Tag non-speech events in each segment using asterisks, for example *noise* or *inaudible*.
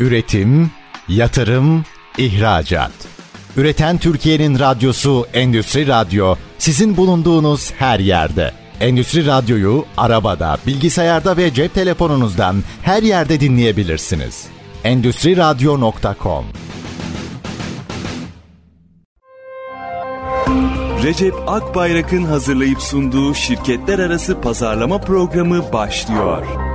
Üretim, yatırım, ihracat. Üreten Türkiye'nin radyosu Endüstri Radyo sizin bulunduğunuz her yerde. Endüstri Radyo'yu arabada, bilgisayarda ve cep telefonunuzdan her yerde dinleyebilirsiniz. Endüstri Radyo.com Recep Akbayrak'ın hazırlayıp sunduğu şirketler arası pazarlama programı başlıyor.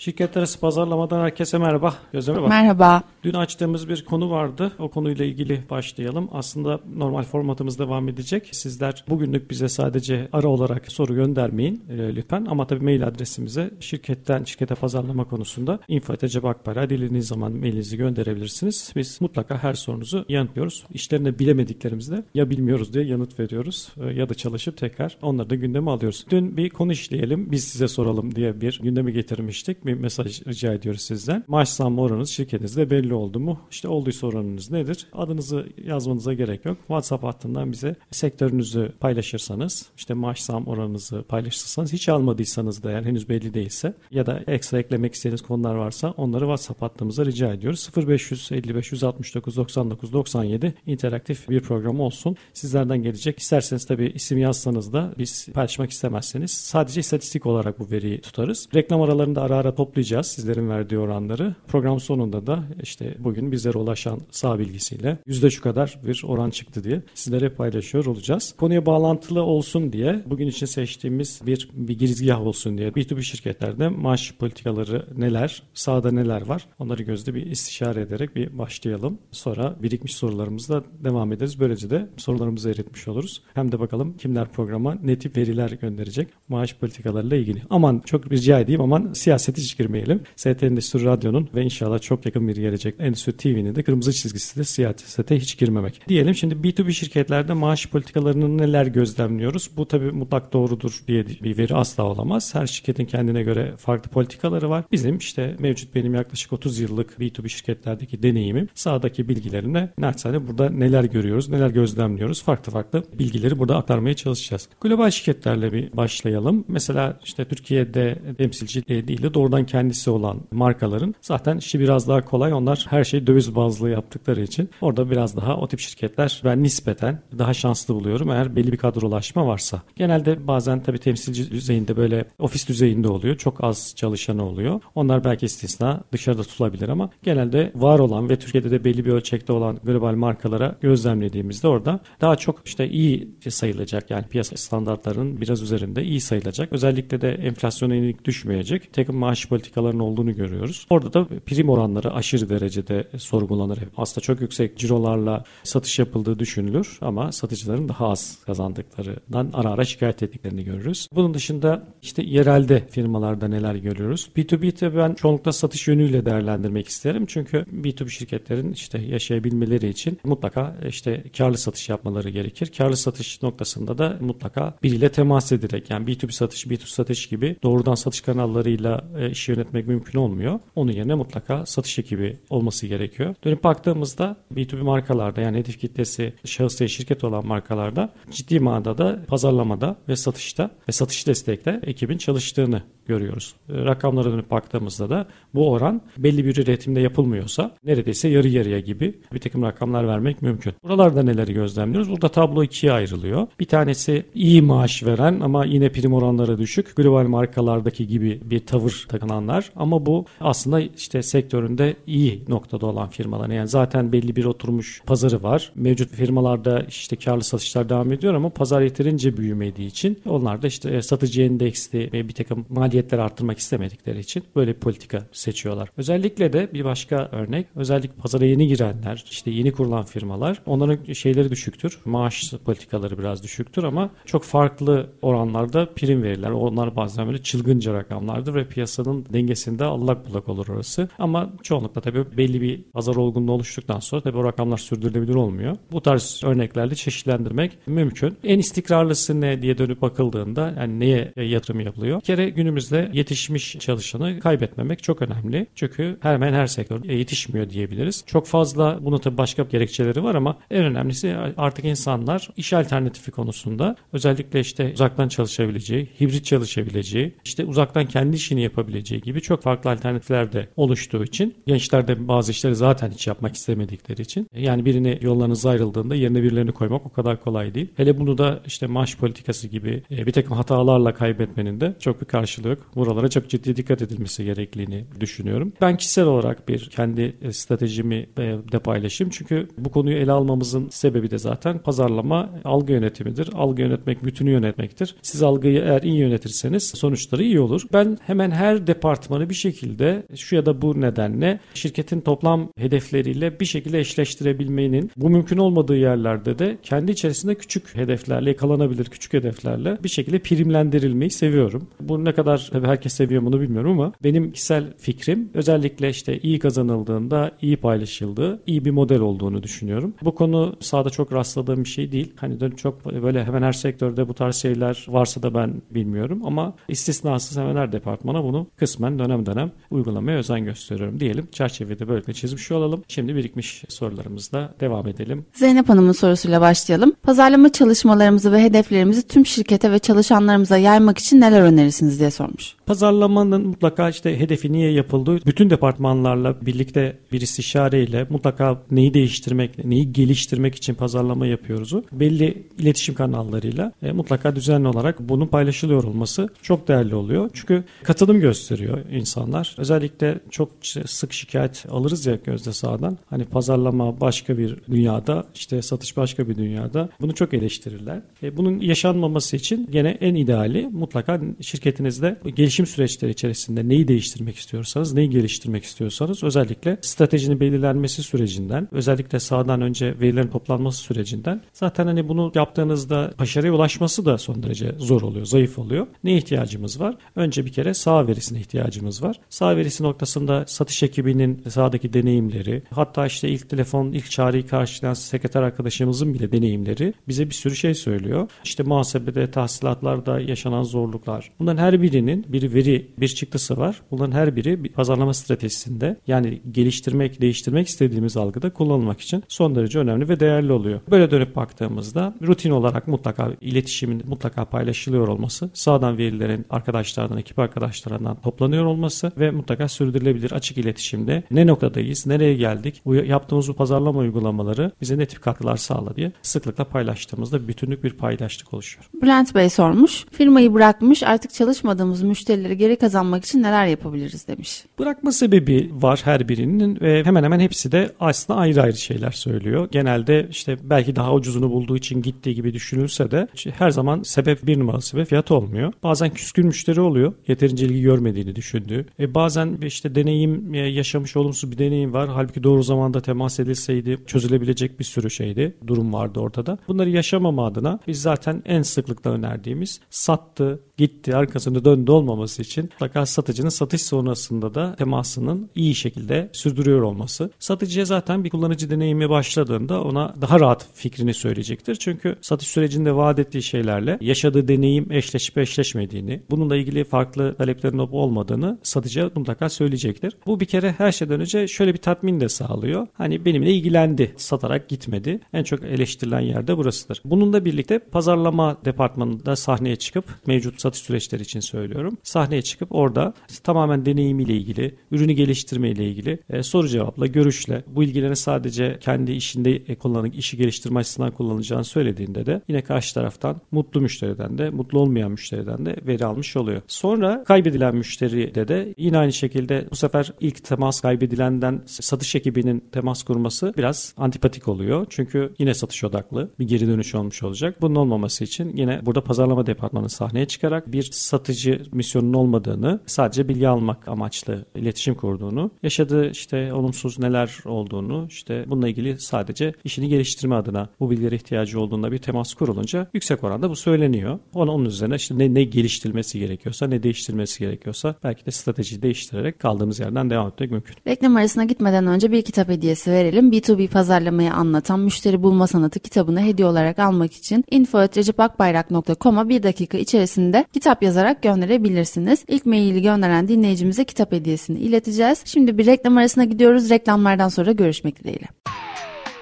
Şirketler arası pazarlamadan herkese merhaba. Gözleme bak. Merhaba. Dün açtığımız bir konu vardı. O konuyla ilgili başlayalım. Aslında normal formatımız devam edecek. Sizler bugünlük bize sadece ara olarak soru göndermeyin e, lütfen. Ama tabii mail adresimize şirketten şirkete pazarlama konusunda info.cebakpara dilediğiniz zaman mailinizi gönderebilirsiniz. Biz mutlaka her sorunuzu yanıtlıyoruz. İşlerinde bilemediklerimizde ya bilmiyoruz diye yanıt veriyoruz e, ya da çalışıp tekrar onları da gündeme alıyoruz. Dün bir konu işleyelim biz size soralım diye bir gündemi getirmiştik. Bir mesaj rica ediyoruz sizden. Maaş zammı oranınız şirketinizde belli oldu mu? İşte olduysa oranınız nedir? Adınızı yazmanıza gerek yok. WhatsApp hattından bize sektörünüzü paylaşırsanız, işte maaş zam oranınızı paylaşırsanız, hiç almadıysanız da eğer henüz belli değilse ya da ekstra eklemek istediğiniz konular varsa onları WhatsApp hattımıza rica ediyoruz. 0555 169 99 97 interaktif bir program olsun. Sizlerden gelecek. İsterseniz tabii isim yazsanız da biz paylaşmak istemezseniz sadece istatistik olarak bu veriyi tutarız. Reklam aralarında ara ara toplayacağız sizlerin verdiği oranları. Program sonunda da işte bugün bizlere ulaşan sağ bilgisiyle yüzde şu kadar bir oran çıktı diye sizlere paylaşıyor olacağız. Konuya bağlantılı olsun diye bugün için seçtiğimiz bir, bir girizgah olsun diye B2B şirketlerde maaş politikaları neler, sahada neler var onları gözde bir istişare ederek bir başlayalım. Sonra birikmiş sorularımızla devam ederiz. Böylece de sorularımızı eritmiş oluruz. Hem de bakalım kimler programa ne tip veriler gönderecek maaş politikalarıyla ilgili. Aman çok rica edeyim aman siyaseti hiç girmeyelim. ST Endüstri Radyo'nun ve inşallah çok yakın bir gelecek Endüstri TV'nin de kırmızı çizgisi de siyasete hiç girmemek. Diyelim şimdi B2B şirketlerde maaş politikalarını neler gözlemliyoruz? Bu tabii mutlak doğrudur diye bir veri asla olamaz. Her şirketin kendine göre farklı politikaları var. Bizim işte mevcut benim yaklaşık 30 yıllık B2B şirketlerdeki deneyimim sahadaki bilgilerimle naçizane burada neler görüyoruz, neler gözlemliyoruz. Farklı farklı bilgileri burada aktarmaya çalışacağız. Global şirketlerle bir başlayalım. Mesela işte Türkiye'de temsilci değil de doğrudan kendisi olan markaların zaten işi biraz daha kolay. Onlar her şeyi döviz bazlı yaptıkları için orada biraz daha o tip şirketler ben nispeten daha şanslı buluyorum eğer belli bir kadrolaşma varsa. Genelde bazen tabii temsilci düzeyinde böyle ofis düzeyinde oluyor. Çok az çalışanı oluyor. Onlar belki istisna dışarıda tutulabilir ama genelde var olan ve Türkiye'de de belli bir ölçekte olan global markalara gözlemlediğimizde orada daha çok işte iyi sayılacak yani piyasa standartlarının biraz üzerinde iyi sayılacak. Özellikle de enflasyona düşmeyecek. Takım maaş politikalarının olduğunu görüyoruz. Orada da prim oranları aşırı derecede sorgulanır. Aslında çok yüksek cirolarla satış yapıldığı düşünülür ama satıcıların daha az kazandıklarından ara ara şikayet ettiklerini görürüz. Bunun dışında işte yerelde firmalarda neler görüyoruz? B2B'de ben çoğunlukla satış yönüyle değerlendirmek isterim. Çünkü B2B şirketlerin işte yaşayabilmeleri için mutlaka işte karlı satış yapmaları gerekir. Karlı satış noktasında da mutlaka biriyle temas ederek yani B2B satış, B2C satış gibi doğrudan satış kanallarıyla e, işi yönetmek mümkün olmuyor. Onun yerine mutlaka satış ekibi olması gerekiyor. Dönüp baktığımızda B2B markalarda yani hedef kitlesi şahıs değil şirket olan markalarda ciddi manada pazarlamada ve satışta ve satış destekte ekibin çalıştığını görüyoruz. E, rakamlara dönüp baktığımızda da bu oran belli bir üretimde yapılmıyorsa neredeyse yarı yarıya gibi bir takım rakamlar vermek mümkün. Buralarda neleri gözlemliyoruz? Burada tablo ikiye ayrılıyor. Bir tanesi iyi maaş veren ama yine prim oranları düşük global markalardaki gibi bir tavır takınanlar ama bu aslında işte sektöründe iyi noktada olan firmalar. Yani zaten belli bir oturmuş pazarı var. Mevcut firmalarda işte karlı satışlar devam ediyor ama pazar yeterince büyümediği için onlar da işte satıcı endeksli bir takım maliyet maliyetleri arttırmak istemedikleri için böyle politika seçiyorlar. Özellikle de bir başka örnek özellikle pazara yeni girenler işte yeni kurulan firmalar onların şeyleri düşüktür. Maaş politikaları biraz düşüktür ama çok farklı oranlarda prim verirler. Onlar bazen böyle çılgınca rakamlardır ve piyasanın dengesinde allak bullak olur orası. Ama çoğunlukla tabii belli bir pazar olgunluğu oluştuktan sonra tabii o rakamlar sürdürülebilir olmuyor. Bu tarz örneklerle çeşitlendirmek mümkün. En istikrarlısı ne diye dönüp bakıldığında yani neye yatırım yapılıyor? Bir kere günümüzde yetişmiş çalışanı kaybetmemek çok önemli. Çünkü hemen her sektör yetişmiyor diyebiliriz. Çok fazla bunun tabii başka gerekçeleri var ama en önemlisi artık insanlar iş alternatifi konusunda özellikle işte uzaktan çalışabileceği, hibrit çalışabileceği, işte uzaktan kendi işini yapabileceği gibi çok farklı alternatifler de oluştuğu için gençler de bazı işleri zaten hiç yapmak istemedikleri için yani birini yollarınız ayrıldığında yerine birilerini koymak o kadar kolay değil. Hele bunu da işte maaş politikası gibi e, bir takım hatalarla kaybetmenin de çok bir karşılığı yok. Buralara çok ciddi dikkat edilmesi gerektiğini düşünüyorum. Ben kişisel olarak bir kendi e, stratejimi e, de paylaşayım. Çünkü bu konuyu ele almamızın sebebi de zaten pazarlama algı yönetimidir. Algı yönetmek bütünü yönetmektir. Siz algıyı eğer iyi yönetirseniz sonuçları iyi olur. Ben hemen her departmanı bir şekilde şu ya da bu nedenle şirketin toplam hedefleriyle bir şekilde eşleştirebilmenin bu mümkün olmadığı yerlerde de kendi içerisinde küçük hedeflerle yakalanabilir küçük hedeflerle bir şekilde primlendirilmeyi seviyorum. Bu ne kadar tabii herkes seviyor bunu bilmiyorum ama benim kişisel fikrim özellikle işte iyi kazanıldığında iyi paylaşıldığı iyi bir model olduğunu düşünüyorum. Bu konu sahada çok rastladığım bir şey değil. Hani çok böyle hemen her sektörde bu tarz şeyler varsa da ben bilmiyorum ama istisnasız hemen her departmana bunu kısmen dönem dönem uygulamaya özen gösteriyorum diyelim. Çerçevede böylelikle çizmiş olalım. Şimdi birikmiş sorularımızla devam edelim. Zeynep Hanım'ın sorusuyla başlayalım. Pazarlama çalışmalarımızı ve hedeflerimizi tüm şirkete ve çalışanlarımıza yaymak için neler önerirsiniz diye sormuş. Pazarlamanın mutlaka işte hedefi niye yapıldığı bütün departmanlarla birlikte bir istişareyle mutlaka neyi değiştirmek, neyi geliştirmek için pazarlama yapıyoruz. Belli iletişim kanallarıyla e, mutlaka düzenli olarak bunun paylaşılıyor olması çok değerli oluyor. Çünkü katılım gösteriyor insanlar. Özellikle çok sık şikayet alırız ya gözde sahadan. Hani pazarlama başka bir dünyada, işte satış başka bir dünyada. Bunu çok eleştirirler. E, bunun yaşanmaması için gene en ideali mutlaka şirketinizde gelişim süreçleri içerisinde neyi değiştirmek istiyorsanız, neyi geliştirmek istiyorsanız özellikle stratejinin belirlenmesi sürecinden, özellikle sağdan önce verilerin toplanması sürecinden zaten hani bunu yaptığınızda başarıya ulaşması da son derece zor oluyor, zayıf oluyor. Ne ihtiyacımız var? Önce bir kere sağ verisine ihtiyacımız var. Sağ verisi noktasında satış ekibinin sahadaki deneyimleri, hatta işte ilk telefon, ilk çağrıyı karşılayan sekreter arkadaşımızın bile deneyimleri bize bir sürü şey söylüyor. İşte muhasebede, tahsilatlarda yaşanan zorluklar. Bunların her birinin bir veri, bir çıktısı var. Bunların her biri bir pazarlama stratejisinde yani geliştirmek, değiştirmek istediğimiz algıda kullanılmak için son derece önemli ve değerli oluyor. Böyle dönüp baktığımızda rutin olarak mutlaka iletişimin mutlaka paylaşılıyor olması, sağdan verilerin arkadaşlardan, ekip arkadaşlarından toplanıyor olması ve mutlaka sürdürülebilir açık iletişimde ne noktadayız, nereye geldik, bu yaptığımız bu pazarlama uygulamaları bize ne tip katkılar sağladı diye sıklıkla paylaştığımızda bütünlük bir paydaşlık oluşuyor. Bülent Bey sormuş. Firmayı bırakmış artık çalışmadığımız müşterileri geri kazanmak için neler yapabiliriz demiş. Bırakma sebebi var her birinin ve hemen hemen hepsi de aslında ayrı ayrı şeyler söylüyor. Genelde işte belki daha ucuzunu bulduğu için gittiği gibi düşünülse de her zaman sebep bir numaralı sebep fiyat olmuyor. Bazen küskün müşteri oluyor. Yeterince ilgi görmediğini düşündüğü. E bazen işte deneyim yaşamış olumsuz bir deneyim var. Halbuki doğru zamanda temas edilseydi çözülebilecek bir sürü şeydi. Durum vardı ortada. Bunları yaşamama adına biz zaten en sıklıkla önerdiğimiz sattı, gitti, arkasını döndü olmaması için mutlaka satıcının satış sonrasında da temasının iyi şekilde sürdürüyor olması. Satıcıya zaten bir kullanıcı deneyimi başladığında ona daha rahat fikrini söyleyecektir. Çünkü satış sürecinde vaat ettiği şeylerle yaşadığı deneyim eşleşip eşleşmediğini, bununla ilgili farklı taleplerin olup olmadığını satıcıya mutlaka söyleyecektir. Bu bir kere her şeyden önce şöyle bir tatmin de sağlıyor. Hani benimle ilgilendi, satarak gitmedi. En çok eleştirilen yerde burasıdır. Bununla birlikte pazarlama departmanında sahneye çıkıp mevcut satış süreçleri için söylüyorum. Sahneye çıkıp orada tamamen deneyimiyle ilgili, ürünü geliştirme ile ilgili e, soru cevapla, görüşle bu ilgilerini sadece kendi işinde e, kullanıp işi geliştirme açısından kullanacağını söylediğinde de yine karşı taraftan mutlu müşteriden de mutlu olmayan müşteriden de veri almış oluyor. Sonra kaybedilen müşteride de yine aynı şekilde bu sefer ilk temas kaybedilenden satış ekibinin temas kurması biraz antipatik oluyor. Çünkü yine satış odaklı bir geri dönüş olmuş olacak. Bunun olmaması için yine burada pazarlama departmanı sahneye çıkarak bir satıcı misyonun olmadığını, sadece bilgi almak amaçlı iletişim kurduğunu, yaşadığı işte olumsuz neler olduğunu, işte bununla ilgili sadece işini geliştirme adına bu bilgilere ihtiyacı olduğunda bir temas kurulunca yüksek oranda bu söyleniyor. Onun üzerine işte ne, ne geliştirilmesi gerekiyorsa, ne değiştirilmesi gerekiyorsa belki de strateji değiştirerek kaldığımız yerden devam etmek mümkün. Reklam arasına gitmeden önce bir kitap hediyesi verelim. B2B pazarlamayı anlatan Müşteri Bulma Sanatı kitabını hediye olarak almak için info.recepakbayrak.com'a bir dakika içerisinde kitap yazarak gönderebilirsiniz. İlk maili gönderen dinleyicimize kitap hediyesini ileteceğiz. Şimdi bir reklam arasına gidiyoruz. Reklamlardan sonra görüşmek dileğiyle.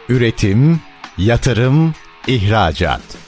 Üretim, yatırım, ihracat.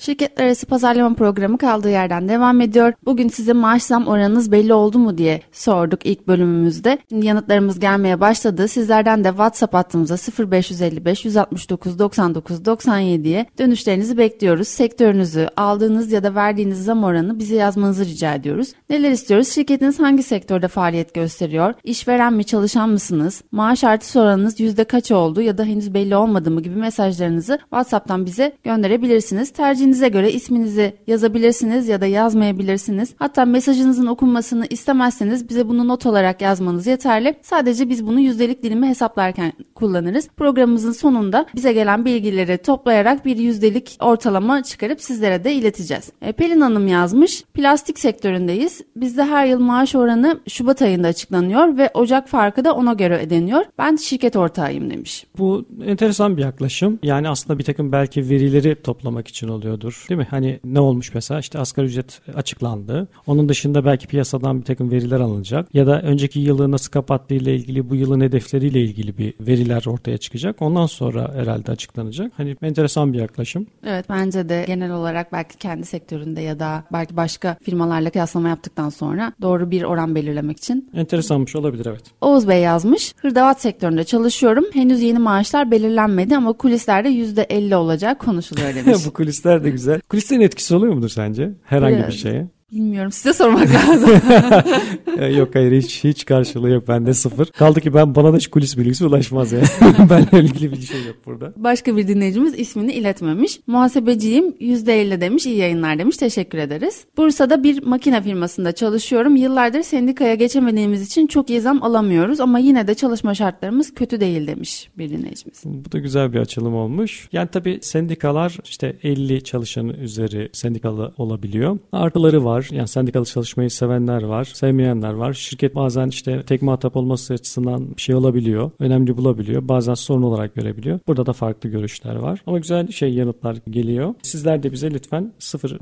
Şirketler arası pazarlama programı kaldığı yerden devam ediyor. Bugün size maaş zam oranınız belli oldu mu diye sorduk ilk bölümümüzde. Şimdi yanıtlarımız gelmeye başladı. Sizlerden de WhatsApp hattımıza 0555 169 99 97'ye dönüşlerinizi bekliyoruz. Sektörünüzü, aldığınız ya da verdiğiniz zam oranını bize yazmanızı rica ediyoruz. Neler istiyoruz? Şirketiniz hangi sektörde faaliyet gösteriyor? İşveren mi, çalışan mısınız? Maaş artış oranınız yüzde kaç oldu ya da henüz belli olmadı mı gibi mesajlarınızı WhatsApp'tan bize gönderebilirsiniz. Tercih tercihinize göre isminizi yazabilirsiniz ya da yazmayabilirsiniz. Hatta mesajınızın okunmasını istemezseniz bize bunu not olarak yazmanız yeterli. Sadece biz bunu yüzdelik dilimi hesaplarken kullanırız. Programımızın sonunda bize gelen bilgileri toplayarak bir yüzdelik ortalama çıkarıp sizlere de ileteceğiz. E, Pelin Hanım yazmış. Plastik sektöründeyiz. Bizde her yıl maaş oranı Şubat ayında açıklanıyor ve Ocak farkı da ona göre ödeniyor. Ben şirket ortağıyım demiş. Bu enteresan bir yaklaşım. Yani aslında bir takım belki verileri toplamak için oluyor gerekiyordur. Değil mi? Hani ne olmuş mesela işte asgari ücret açıklandı. Onun dışında belki piyasadan bir takım veriler alınacak. Ya da önceki yılı nasıl kapattığı ile ilgili bu yılın hedefleriyle ilgili bir veriler ortaya çıkacak. Ondan sonra herhalde açıklanacak. Hani enteresan bir yaklaşım. Evet bence de genel olarak belki kendi sektöründe ya da belki başka firmalarla kıyaslama yaptıktan sonra doğru bir oran belirlemek için. Enteresanmış olabilir evet. Oğuz Bey yazmış. Hırdavat sektöründe çalışıyorum. Henüz yeni maaşlar belirlenmedi ama kulislerde %50 olacak konuşuluyor *laughs* demiş. bu kulisler de güzel. Kulislerin etkisi oluyor mudur sence? Herhangi evet. bir şeye. Bilmiyorum size sormak lazım. *laughs* yok hayır hiç hiç karşılığı yok bende sıfır. Kaldı ki ben bana da hiç kulis bilgisi ulaşmaz ya. *laughs* Benle ilgili bir şey yok burada. Başka bir dinleyicimiz ismini iletmemiş. Muhasebeciyim %50 demiş iyi yayınlar demiş teşekkür ederiz. Bursa'da bir makine firmasında çalışıyorum. Yıllardır sendikaya geçemediğimiz için çok iyi zam alamıyoruz ama yine de çalışma şartlarımız kötü değil demiş bir dinleyicimiz. Bu da güzel bir açılım olmuş. Yani tabii sendikalar işte 50 çalışanı üzeri sendikalı olabiliyor. Artıları var var. Yani sendikalı çalışmayı sevenler var, sevmeyenler var. Şirket bazen işte tek muhatap olması açısından bir şey olabiliyor. Önemli bulabiliyor. Bazen sorun olarak görebiliyor. Burada da farklı görüşler var. Ama güzel şey yanıtlar geliyor. Sizler de bize lütfen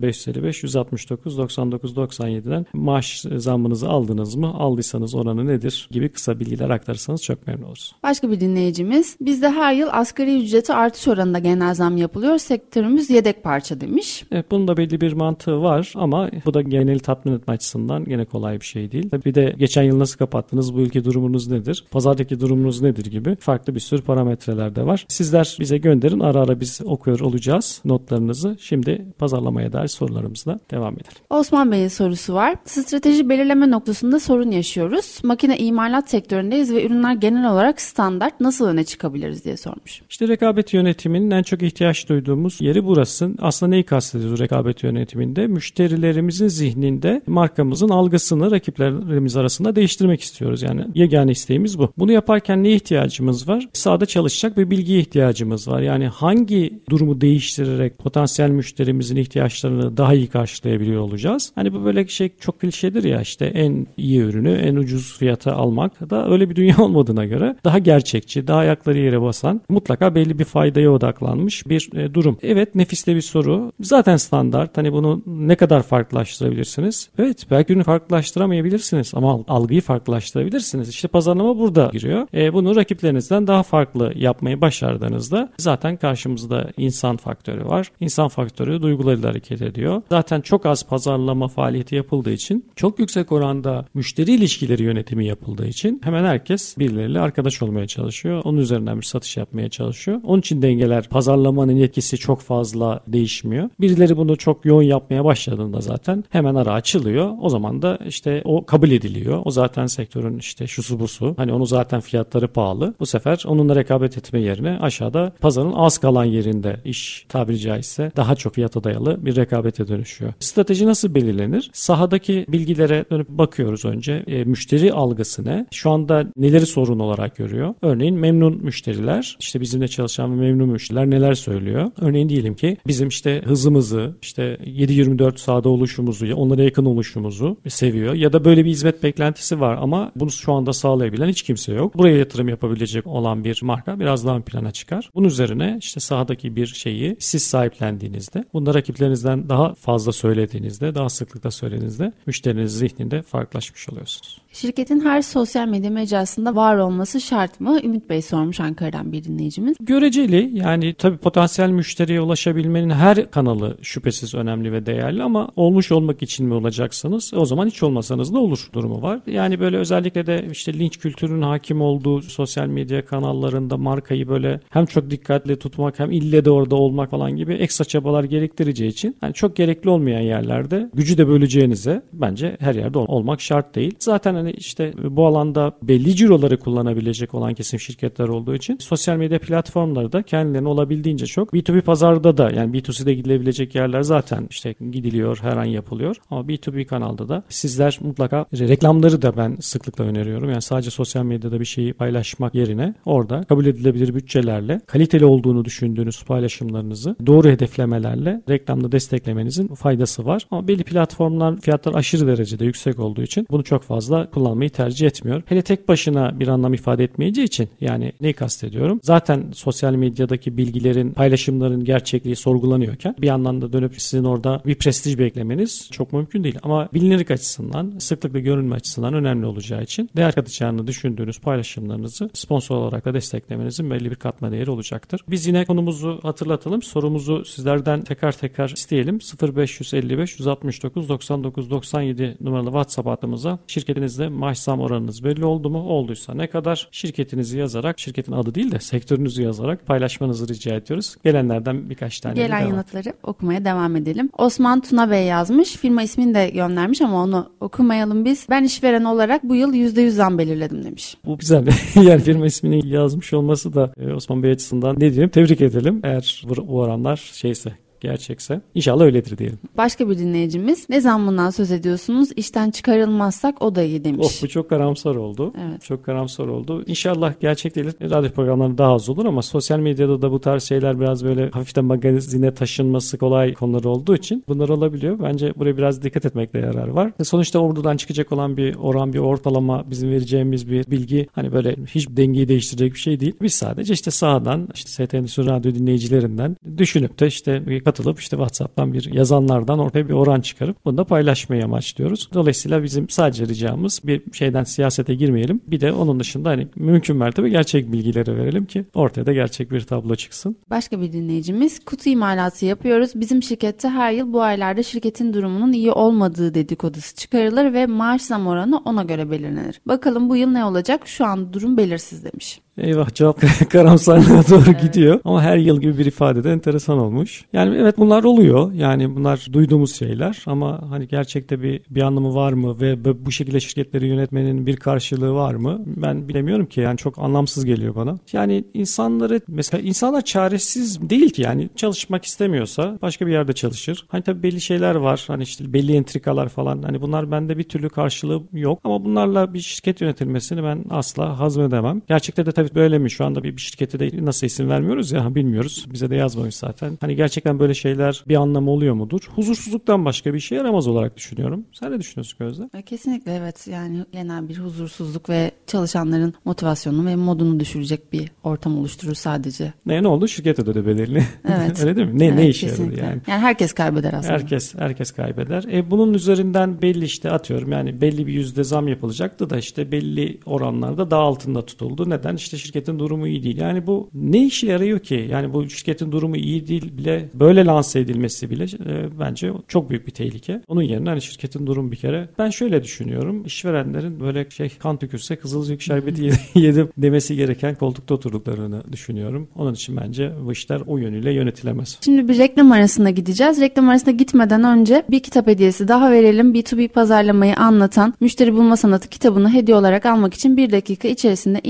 0555 169 99 97'den maaş zammınızı aldınız mı? Aldıysanız oranı nedir? gibi kısa bilgiler aktarırsanız çok memnun oluruz. Başka bir dinleyicimiz bizde her yıl asgari ücreti artış oranında genel zam yapılıyor. Sektörümüz yedek parça demiş. Evet, bunun da belli bir mantığı var ama bu da geneli tatmin etme açısından gene kolay bir şey değil. Bir de geçen yıl nasıl kapattınız, bu ülke durumunuz nedir, pazardaki durumunuz nedir gibi farklı bir sürü parametreler de var. Sizler bize gönderin ara ara biz okuyor olacağız notlarınızı. Şimdi pazarlamaya dair sorularımızla devam edelim. Osman Bey'in sorusu var. Strateji belirleme noktasında sorun yaşıyoruz. Makine imalat sektöründeyiz ve ürünler genel olarak standart nasıl öne çıkabiliriz diye sormuş. İşte rekabet yönetiminin en çok ihtiyaç duyduğumuz yeri burası. Aslında neyi kastediyoruz rekabet yönetiminde? Müşterilerimizin zihninde markamızın algısını rakiplerimiz arasında değiştirmek istiyoruz. Yani yegane isteğimiz bu. Bunu yaparken ne ihtiyacımız var? Sahada çalışacak bir bilgiye ihtiyacımız var. Yani hangi durumu değiştirerek potansiyel müşterimizin ihtiyaçlarını daha iyi karşılayabiliyor olacağız? Hani bu böyle şey çok klişedir ya işte en iyi ürünü en ucuz fiyata almak da öyle bir dünya *laughs* olmadığına göre daha gerçekçi, daha ayakları yere basan, mutlaka belli bir faydaya odaklanmış bir e, durum. Evet nefiste bir soru. Zaten standart. Hani bunu ne kadar farklılaştırabiliriz? Farklılaştırabilirsiniz. Evet belki ürünü farklılaştıramayabilirsiniz ama algıyı farklılaştırabilirsiniz. İşte pazarlama burada giriyor. E, bunu rakiplerinizden daha farklı yapmayı başardığınızda zaten karşımızda insan faktörü var. İnsan faktörü duygularıyla hareket ediyor. Zaten çok az pazarlama faaliyeti yapıldığı için çok yüksek oranda müşteri ilişkileri yönetimi yapıldığı için hemen herkes birileriyle arkadaş olmaya çalışıyor. Onun üzerinden bir satış yapmaya çalışıyor. Onun için dengeler pazarlamanın etkisi çok fazla değişmiyor. Birileri bunu çok yoğun yapmaya başladığında zaten Hemen ara açılıyor. O zaman da işte o kabul ediliyor. O zaten sektörün işte şusu busu. Hani onu zaten fiyatları pahalı. Bu sefer onunla rekabet etme yerine aşağıda pazarın az kalan yerinde iş tabiri caizse daha çok fiyata dayalı bir rekabete dönüşüyor. Strateji nasıl belirlenir? Sahadaki bilgilere dönüp bakıyoruz önce. E, müşteri algısı ne? Şu anda neleri sorun olarak görüyor? Örneğin memnun müşteriler, işte bizimle çalışan memnun müşteriler neler söylüyor? Örneğin diyelim ki bizim işte hızımızı, işte 7-24 sahada oluşumuzu, onlara yakın oluşumuzu seviyor. Ya da böyle bir hizmet beklentisi var ama bunu şu anda sağlayabilen hiç kimse yok. Buraya yatırım yapabilecek olan bir marka biraz daha ön plana çıkar. Bunun üzerine işte sahadaki bir şeyi siz sahiplendiğinizde, bunu rakiplerinizden daha fazla söylediğinizde, daha sıklıkla söylediğinizde müşteriniz zihninde farklılaşmış oluyorsunuz. Şirketin her sosyal medya mecrasında var olması şart mı? Ümit Bey sormuş Ankara'dan bir dinleyicimiz. Göreceli yani tabii potansiyel müşteriye ulaşabilmenin her kanalı şüphesiz önemli ve değerli ama olmuş olmak için mi olacaksınız? O zaman hiç olmasanız da olur durumu var. Yani böyle özellikle de işte linç kültürünün hakim olduğu sosyal medya kanallarında markayı böyle hem çok dikkatli tutmak hem ille de orada olmak falan gibi ekstra çabalar gerektireceği için yani çok gerekli olmayan yerlerde gücü de böleceğinize bence her yerde olmak şart değil. Zaten hani işte bu alanda belli ciroları kullanabilecek olan kesim şirketler olduğu için sosyal medya platformları da kendilerini olabildiğince çok B2B pazarda da yani B2C'de gidilebilecek yerler zaten işte gidiliyor, her an yapılıyor. Ama B2B kanalda da sizler mutlaka reklamları da ben sıklıkla öneriyorum. Yani sadece sosyal medyada bir şeyi paylaşmak yerine orada kabul edilebilir bütçelerle kaliteli olduğunu düşündüğünüz paylaşımlarınızı doğru hedeflemelerle reklamda desteklemenizin faydası var. Ama belli platformlar fiyatlar aşırı derecede yüksek olduğu için bunu çok fazla kullanmayı tercih etmiyor. Hele tek başına bir anlam ifade etmeyeceği için yani neyi kastediyorum? Zaten sosyal medyadaki bilgilerin, paylaşımların gerçekliği sorgulanıyorken bir yandan da dönüp sizin orada bir prestij beklemeniz çok mümkün değil. Ama bilinirlik açısından, sıklıkla görünme açısından önemli olacağı için değer katacağını düşündüğünüz paylaşımlarınızı sponsor olarak da desteklemenizin belli bir katma değeri olacaktır. Biz yine konumuzu hatırlatalım. Sorumuzu sizlerden tekrar tekrar isteyelim. 0555 169 99 97 numaralı WhatsApp hattımıza şirketinizde maaş zam oranınız belli oldu mu? Olduysa ne kadar? Şirketinizi yazarak, şirketin adı değil de sektörünüzü yazarak paylaşmanızı rica ediyoruz. Gelenlerden birkaç tane Gelen yanıtları okumaya devam edelim. Osman Tuna Bey yazmış. Firma ismini de göndermiş ama onu okumayalım biz. Ben işveren olarak bu yıl %100 zam belirledim demiş. Bu güzel. *laughs* yani firma ismini yazmış olması da e, Osman Bey açısından ne diyelim tebrik edelim. Eğer bu oranlar şeyse gerçekse. İnşallah öyledir diyelim. Başka bir dinleyicimiz ne zammından söz ediyorsunuz? İşten çıkarılmazsak o da iyi demiş. Oh bu çok karamsar oldu. Evet. Çok karamsar oldu. İnşallah gerçek değil. Radyo programları daha az olur ama sosyal medyada da bu tarz şeyler biraz böyle hafiften magazine taşınması kolay konular olduğu için bunlar olabiliyor. Bence buraya biraz dikkat etmekte yarar var. E, Sonuçta oradan çıkacak olan bir oran, bir ortalama bizim vereceğimiz bir bilgi hani böyle hiç dengeyi değiştirecek bir şey değil. Biz sadece işte sağdan işte ST Endüstri Radyo dinleyicilerinden düşünüp de işte katılıp işte WhatsApp'tan bir yazanlardan ortaya bir oran çıkarıp bunu da paylaşmayı amaçlıyoruz. Dolayısıyla bizim sadece ricamız bir şeyden siyasete girmeyelim. Bir de onun dışında hani mümkün mertebe gerçek bilgileri verelim ki ortaya da gerçek bir tablo çıksın. Başka bir dinleyicimiz kutu imalatı yapıyoruz. Bizim şirkette her yıl bu aylarda şirketin durumunun iyi olmadığı dedikodusu çıkarılır ve maaş zam oranı ona göre belirlenir. Bakalım bu yıl ne olacak? Şu an durum belirsiz demiş. Eyvah cevap *laughs* karamsarlığa doğru gidiyor. Ama her yıl gibi bir ifade de enteresan olmuş. Yani evet bunlar oluyor. Yani bunlar duyduğumuz şeyler ama hani gerçekte bir bir anlamı var mı ve bu şekilde şirketleri yönetmenin bir karşılığı var mı? Ben bilemiyorum ki. Yani çok anlamsız geliyor bana. Yani insanları mesela insanlar çaresiz değil ki yani çalışmak istemiyorsa başka bir yerde çalışır. Hani tabii belli şeyler var. Hani işte belli entrikalar falan. Hani bunlar bende bir türlü karşılığı yok ama bunlarla bir şirket yönetilmesini ben asla hazmedemem. Gerçekte de tabii böyle mi? Şu anda bir, şirkete de nasıl isim vermiyoruz ya bilmiyoruz. Bize de yazmamış zaten. Hani gerçekten böyle şeyler bir anlamı oluyor mudur? Huzursuzluktan başka bir şey yaramaz olarak düşünüyorum. Sen ne düşünüyorsun Gözde? E, Kesinlikle evet yani genel bir huzursuzluk ve çalışanların motivasyonunu ve modunu düşürecek bir ortam oluşturur sadece. Ne, ne oldu? Şirket ödedi bedelini. Evet. *laughs* Öyle değil mi? Ne, Evet, ne işe yaradı yani? Yani herkes kaybeder aslında. Herkes herkes kaybeder. E bunun üzerinden belli işte atıyorum yani belli bir yüzde zam yapılacaktı da işte belli oranlarda daha altında tutuldu. Neden? İşte şirketin durumu iyi değil. Yani bu ne işe yarıyor ki? Yani bu şirketin durumu iyi değil bile böyle lanse edilmesi bile e, bence çok büyük bir tehlike. Onun yerine hani şirketin durumu bir kere ben şöyle düşünüyorum. İşverenlerin böyle şey kan tükürse kızılcık şerbeti *laughs* yedim demesi gereken koltukta oturduklarını düşünüyorum. Onun için bence bu işler o yönüyle yönetilemez. Şimdi bir reklam arasına gideceğiz. Reklam arasına gitmeden önce bir kitap hediyesi daha verelim. B2B pazarlamayı anlatan Müşteri Bulma Sanatı kitabını hediye olarak almak için bir dakika içerisinde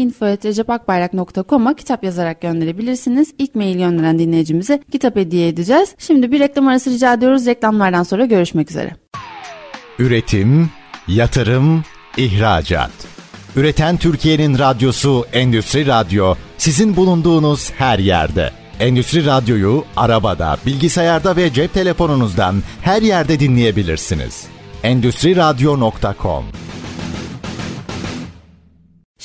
info.recepakbayrak.com'a kitap yazarak gönderebilirsiniz. İlk mail gönderen dinleyicimize kitap hediye edeceğiz. Şimdi bir reklam arası rica ediyoruz. Reklamlardan sonra görüşmek üzere. Üretim, yatırım, ihracat. Üreten Türkiye'nin radyosu Endüstri Radyo sizin bulunduğunuz her yerde. Endüstri Radyo'yu arabada, bilgisayarda ve cep telefonunuzdan her yerde dinleyebilirsiniz. Endüstri Radyo.com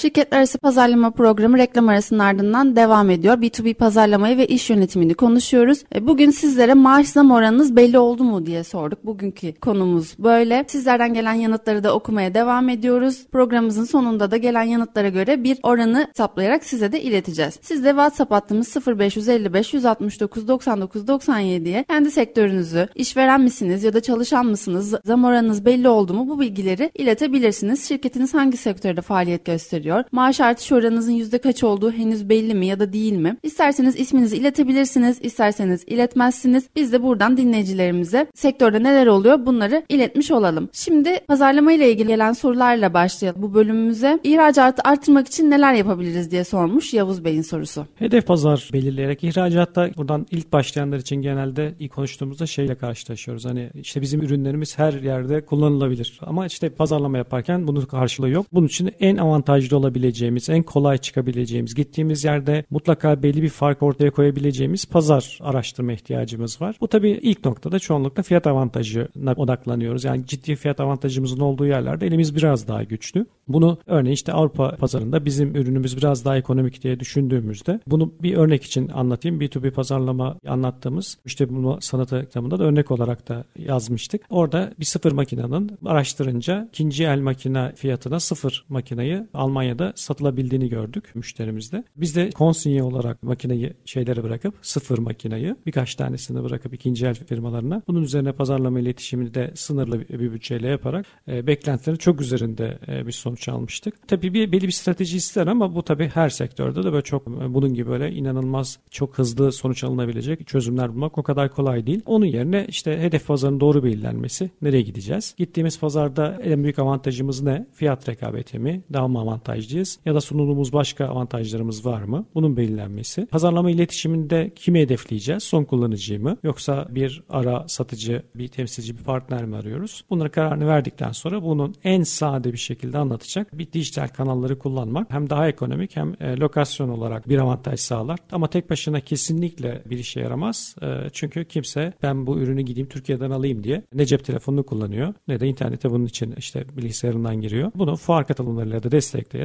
Şirketler arası pazarlama programı reklam arasının ardından devam ediyor. B2B pazarlamayı ve iş yönetimini konuşuyoruz. E, bugün sizlere maaş zam oranınız belli oldu mu diye sorduk. Bugünkü konumuz böyle. Sizlerden gelen yanıtları da okumaya devam ediyoruz. Programımızın sonunda da gelen yanıtlara göre bir oranı hesaplayarak size de ileteceğiz. Siz de WhatsApp hattımız 0555 169 99 97'ye kendi sektörünüzü, işveren misiniz ya da çalışan mısınız, zam oranınız belli oldu mu bu bilgileri iletebilirsiniz. Şirketiniz hangi sektörde faaliyet gösteriyor? Gösteriyor. Maaş artış oranınızın yüzde kaç olduğu henüz belli mi ya da değil mi? İsterseniz isminizi iletebilirsiniz, isterseniz iletmezsiniz. Biz de buradan dinleyicilerimize sektörde neler oluyor bunları iletmiş olalım. Şimdi pazarlama ile ilgili gelen sorularla başlayalım bu bölümümüze. İhracatı artırmak için neler yapabiliriz diye sormuş Yavuz Bey'in sorusu. Hedef pazar belirleyerek ihracatta buradan ilk başlayanlar için genelde ilk konuştuğumuzda şeyle karşılaşıyoruz. Hani işte bizim ürünlerimiz her yerde kullanılabilir. Ama işte pazarlama yaparken bunun karşılığı yok. Bunun için en avantajlı avantajlı olabileceğimiz, en kolay çıkabileceğimiz, gittiğimiz yerde mutlaka belli bir fark ortaya koyabileceğimiz pazar araştırma ihtiyacımız var. Bu tabii ilk noktada çoğunlukla fiyat avantajına odaklanıyoruz. Yani ciddi fiyat avantajımızın olduğu yerlerde elimiz biraz daha güçlü. Bunu örneğin işte Avrupa pazarında bizim ürünümüz biraz daha ekonomik diye düşündüğümüzde bunu bir örnek için anlatayım. B2B pazarlama anlattığımız işte bunu sanatı kitabında da örnek olarak da yazmıştık. Orada bir sıfır makinenin araştırınca ikinci el makine fiyatına sıfır makineyi Almanya'da satılabildiğini gördük müşterimizde. Biz de konsinye olarak makineyi şeylere bırakıp sıfır makineyi birkaç tanesini bırakıp ikinci el firmalarına bunun üzerine pazarlama iletişimini de sınırlı bir bütçeyle yaparak e, beklentilerin çok üzerinde e, bir sonuç almıştık. Tabii bir belli bir strateji ister ama bu tabii her sektörde de böyle çok e, bunun gibi böyle inanılmaz çok hızlı sonuç alınabilecek çözümler bulmak o kadar kolay değil. Onun yerine işte hedef pazarın doğru belirlenmesi, nereye gideceğiz? Gittiğimiz pazarda en büyük avantajımız ne? Fiyat rekabeti mi? Daha mı avantajlıyız? Ya da sunulumuz başka avantajlarımız var mı? Bunun belirlenmesi. Pazarlama iletişiminde kimi hedefleyeceğiz? Son kullanıcıyı mı? Yoksa bir ara satıcı, bir temsilci, bir partner mi arıyoruz? Bunları kararını verdikten sonra bunun en sade bir şekilde anlatacak bir dijital kanalları kullanmak hem daha ekonomik hem e, lokasyon olarak bir avantaj sağlar. Ama tek başına kesinlikle bir işe yaramaz. E, çünkü kimse ben bu ürünü gideyim Türkiye'den alayım diye ne cep telefonunu kullanıyor ne de internete bunun için işte bilgisayarından giriyor. Bunu fuar katılımlarıyla da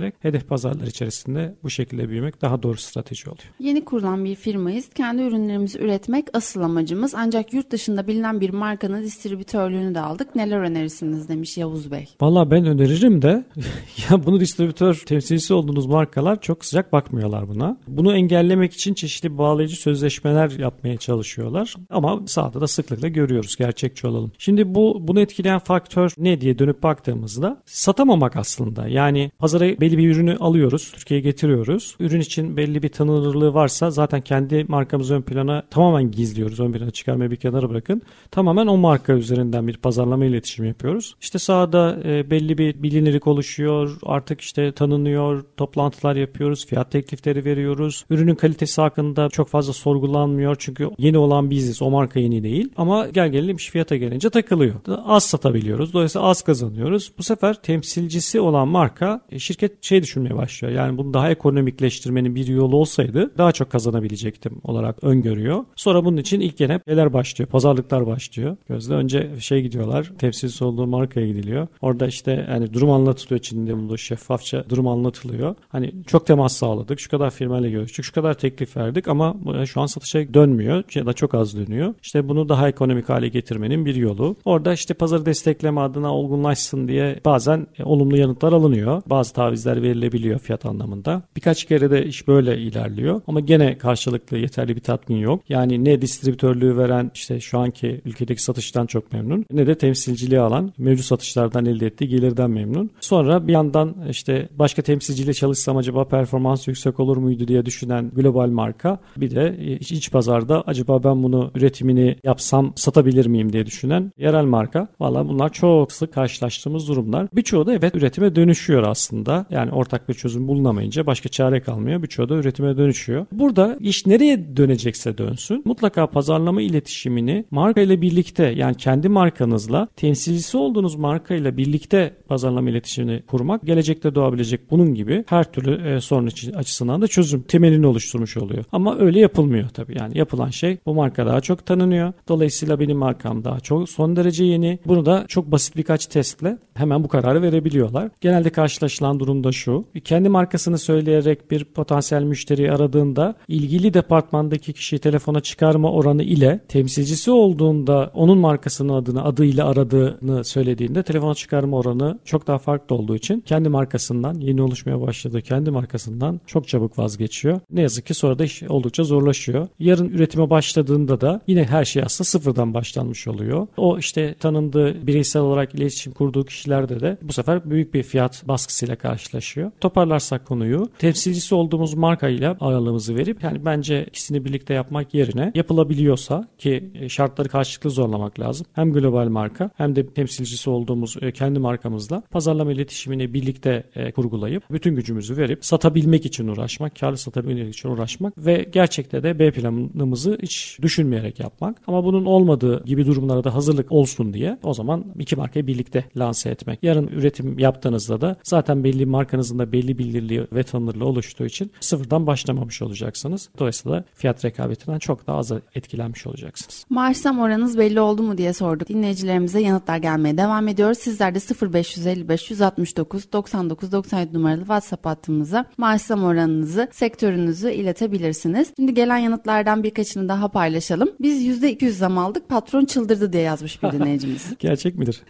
destekleyerek hedef pazarlar içerisinde bu şekilde büyümek daha doğru strateji oluyor. Yeni kurulan bir firmayız. Kendi ürünlerimizi üretmek asıl amacımız. Ancak yurt dışında bilinen bir markanın distribütörlüğünü de aldık. Neler önerirsiniz demiş Yavuz Bey. Valla ben öneririm de *laughs* ya bunu distribütör temsilcisi olduğunuz markalar çok sıcak bakmıyorlar buna. Bunu engellemek için çeşitli bağlayıcı sözleşmeler yapmaya çalışıyorlar. Ama sahada da sıklıkla görüyoruz gerçekçi olalım. Şimdi bu bunu etkileyen faktör ne diye dönüp baktığımızda satamamak aslında. Yani pazara belli bir ürünü alıyoruz, Türkiye'ye getiriyoruz. Ürün için belli bir tanınırlığı varsa zaten kendi markamızı ön plana tamamen gizliyoruz. Ön plana çıkarmayı bir kenara bırakın. Tamamen o marka üzerinden bir pazarlama iletişimi yapıyoruz. İşte sahada e, belli bir bilinirlik oluşuyor. Artık işte tanınıyor. Toplantılar yapıyoruz. Fiyat teklifleri veriyoruz. Ürünün kalitesi hakkında çok fazla sorgulanmıyor. Çünkü yeni olan biziz. O marka yeni değil. Ama gel gelelim iş fiyata gelince takılıyor. Az satabiliyoruz. Dolayısıyla az kazanıyoruz. Bu sefer temsilcisi olan marka e, şirket şey düşünmeye başlıyor. Yani bunu daha ekonomikleştirmenin bir yolu olsaydı daha çok kazanabilecektim olarak öngörüyor. Sonra bunun için ilk gene şeyler başlıyor. Pazarlıklar başlıyor. Gözde önce şey gidiyorlar. Temsilcisi olduğu markaya gidiliyor. Orada işte yani durum anlatılıyor içinde bulunduğu şeffafça durum anlatılıyor. Hani çok temas sağladık. Şu kadar firmayla görüştük. Şu kadar teklif verdik ama şu an satışa dönmüyor ya da çok az dönüyor. İşte bunu daha ekonomik hale getirmenin bir yolu. Orada işte pazarı destekleme adına olgunlaşsın diye bazen olumlu yanıtlar alınıyor. Bazı tavizler taahhütler verilebiliyor fiyat anlamında. Birkaç kere de iş böyle ilerliyor ama gene karşılıklı yeterli bir tatmin yok. Yani ne distribütörlüğü veren işte şu anki ülkedeki satıştan çok memnun ne de temsilciliği alan mevcut satışlardan elde ettiği gelirden memnun. Sonra bir yandan işte başka temsilciyle çalışsam acaba performans yüksek olur muydu diye düşünen global marka bir de iç pazarda acaba ben bunu üretimini yapsam satabilir miyim diye düşünen yerel marka. Valla bunlar çok sık karşılaştığımız durumlar. Birçoğu da evet üretime dönüşüyor aslında. Ortak bir çözüm bulunamayınca başka çare kalmıyor. Birçoğu da üretime dönüşüyor. Burada iş nereye dönecekse dönsün. Mutlaka pazarlama iletişimini marka ile birlikte yani kendi markanızla temsilcisi olduğunuz marka ile birlikte pazarlama iletişimini kurmak gelecekte doğabilecek bunun gibi her türlü e, sorun açısından da çözüm temelini oluşturmuş oluyor. Ama öyle yapılmıyor tabii. Yani yapılan şey bu marka daha çok tanınıyor. Dolayısıyla benim markam daha çok son derece yeni. Bunu da çok basit birkaç testle hemen bu kararı verebiliyorlar. Genelde karşılaşılan durum da şu. Kendi markasını söyleyerek bir potansiyel müşteri aradığında ilgili departmandaki kişiyi telefona çıkarma oranı ile temsilcisi olduğunda onun markasının adını adıyla aradığını söylediğinde telefona çıkarma oranı çok daha farklı olduğu için kendi markasından yeni oluşmaya başladığı kendi markasından çok çabuk vazgeçiyor. Ne yazık ki sonra da iş oldukça zorlaşıyor. Yarın üretime başladığında da yine her şey aslında sıfırdan başlanmış oluyor. O işte tanındığı bireysel olarak iletişim kurduğu kişilerde de bu sefer büyük bir fiyat baskısıyla karşılaşıyor. Toparlarsak konuyu temsilcisi olduğumuz markayla ağırlığımızı verip yani bence ikisini birlikte yapmak yerine yapılabiliyorsa ki şartları karşılıklı zorlamak lazım. Hem global marka hem de temsilcisi olduğumuz e, kendi markamızla pazarlama iletişimini birlikte e, kurgulayıp bütün gücümüzü verip satabilmek için uğraşmak, karlı satabilmek için uğraşmak ve gerçekte de B planımızı hiç düşünmeyerek yapmak. Ama bunun olmadığı gibi durumlara da hazırlık olsun diye o zaman iki markayı birlikte lanse etmek. Yarın üretim yaptığınızda da zaten belli markanızın da belli bildirliği ve tanınırlığı oluştuğu için sıfırdan başlamamış olacaksınız. Dolayısıyla fiyat rekabetinden çok daha az etkilenmiş olacaksınız. Maaş zam oranınız belli oldu mu diye sorduk. Dinleyicilerimize yanıtlar gelmeye devam ediyor. Sizler de 0555 169 99 97 numaralı WhatsApp hattımıza maaş zam oranınızı, sektörünüzü iletebilirsiniz. Şimdi gelen yanıtlardan birkaçını daha paylaşalım. Biz %200 zam aldık. Patron çıldırdı diye yazmış bir *laughs* dinleyicimiz. Gerçek midir?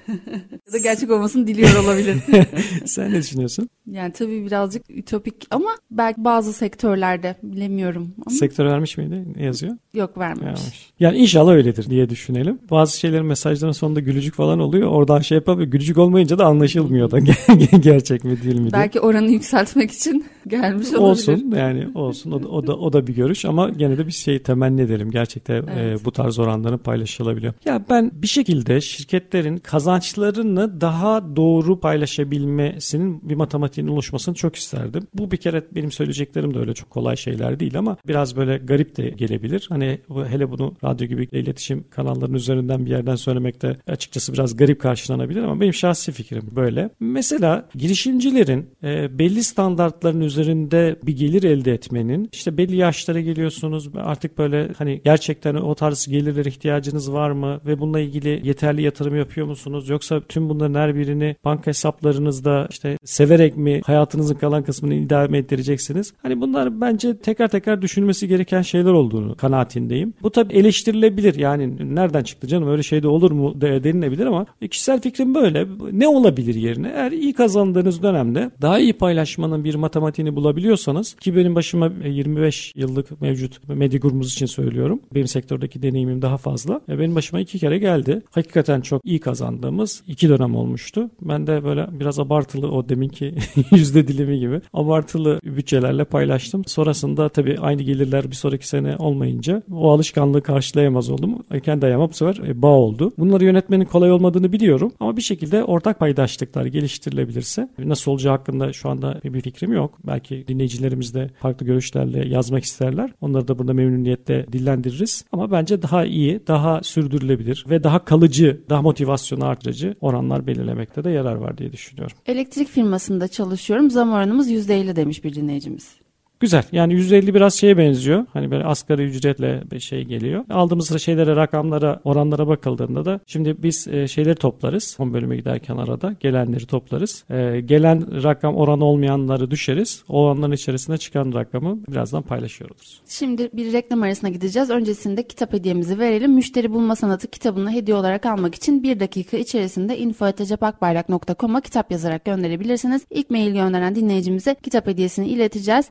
ya da gerçek olmasını diliyor olabilir. *laughs* Sen ne düşünüyorsun? Yani tabii birazcık ütopik ama belki bazı sektörlerde bilemiyorum. Ama... Sektör vermiş miydi? Ne yazıyor? Yok vermemiş. vermemiş. Yani inşallah öyledir diye düşünelim. Bazı şeylerin mesajların sonunda gülücük falan oluyor. Oradan şey yapabiliyor. Gülücük olmayınca da anlaşılmıyor da *laughs* gerçek mi değil mi diye. Belki oranı yükseltmek için *laughs* gelmiş olabilir. Olsun yani olsun. O da, o da, o da bir görüş ama gene de bir şey temenni edelim. Gerçekten evet. e, bu tarz oranların paylaşılabiliyor. Ya ben bir şekilde şirketlerin kazançlarını daha doğru paylaşabilmesinin bir matematiğinin oluşmasını çok isterdim. Bu bir kere benim söyleyeceklerim de öyle çok kolay şeyler değil ama biraz böyle garip de gelebilir. Hani hele bunu radyo gibi iletişim kanallarının üzerinden bir yerden söylemek de açıkçası biraz garip karşılanabilir ama benim şahsi fikrim böyle. Mesela girişimcilerin e, belli standartların üzerinde bir gelir elde etmenin işte belli yaşlara geliyorsunuz artık böyle hani gerçekten o tarz gelirlere ihtiyacınız var mı ve bununla ilgili yeterli yatırım yapıyor musunuz yoksa tüm bunların her birini banka hesaplarınızda işte severek mi hayatınızın kalan kısmını idame ettireceksiniz? Hani bunlar bence tekrar tekrar düşünülmesi gereken şeyler olduğunu kanaatindeyim. Bu tabii eleştirilebilir. Yani nereden çıktı canım öyle şey de olur mu de, denilebilir ama kişisel fikrim böyle. Ne olabilir yerine? Eğer iyi kazandığınız dönemde daha iyi paylaşmanın bir matematiğini bulabiliyorsanız ki benim başıma 25 yıllık mevcut medya grubumuz için söylüyorum. Benim sektördeki deneyimim daha fazla. Benim başıma iki kere geldi. Hakikaten çok iyi kazandığımız iki dönem olmuştu. Ben de böyle biraz abartılı o deminki *laughs* yüzde dilimi gibi abartılı bütçelerle paylaştım. Sonrasında tabii aynı gelirler bir sonraki sene olmayınca o alışkanlığı karşılayamaz oldum. Kendi ayağıma bu sefer e, bağ oldu. Bunları yönetmenin kolay olmadığını biliyorum ama bir şekilde ortak paydaşlıklar geliştirilebilirse nasıl olacağı hakkında şu anda bir fikrim yok. Belki dinleyicilerimiz de farklı görüşlerle yazmak isterler. Onları da burada memnuniyetle dillendiririz. Ama bence daha iyi, daha sürdürülebilir ve daha kalıcı, daha motivasyonu artırıcı oranlar belirlemekte de yarar var diye düşünüyorum. Elektrik firmasında çalışıyorum. Zam oranımız %50 demiş bir dinleyicimiz. Güzel. Yani 150 biraz şeye benziyor. Hani böyle asgari ücretle bir şey geliyor. Aldığımız şeylere, rakamlara, oranlara bakıldığında da şimdi biz e, şeyleri toplarız. Son bölüme giderken arada gelenleri toplarız. E, gelen rakam oranı olmayanları düşeriz. O oranların içerisinde çıkan rakamı birazdan paylaşıyor oluruz. Şimdi bir reklam arasına gideceğiz. Öncesinde kitap hediyemizi verelim. Müşteri Bulma Sanatı kitabını hediye olarak almak için bir dakika içerisinde info.cepakbayrak.com'a kitap yazarak gönderebilirsiniz. İlk mail gönderen dinleyicimize kitap hediyesini ileteceğiz.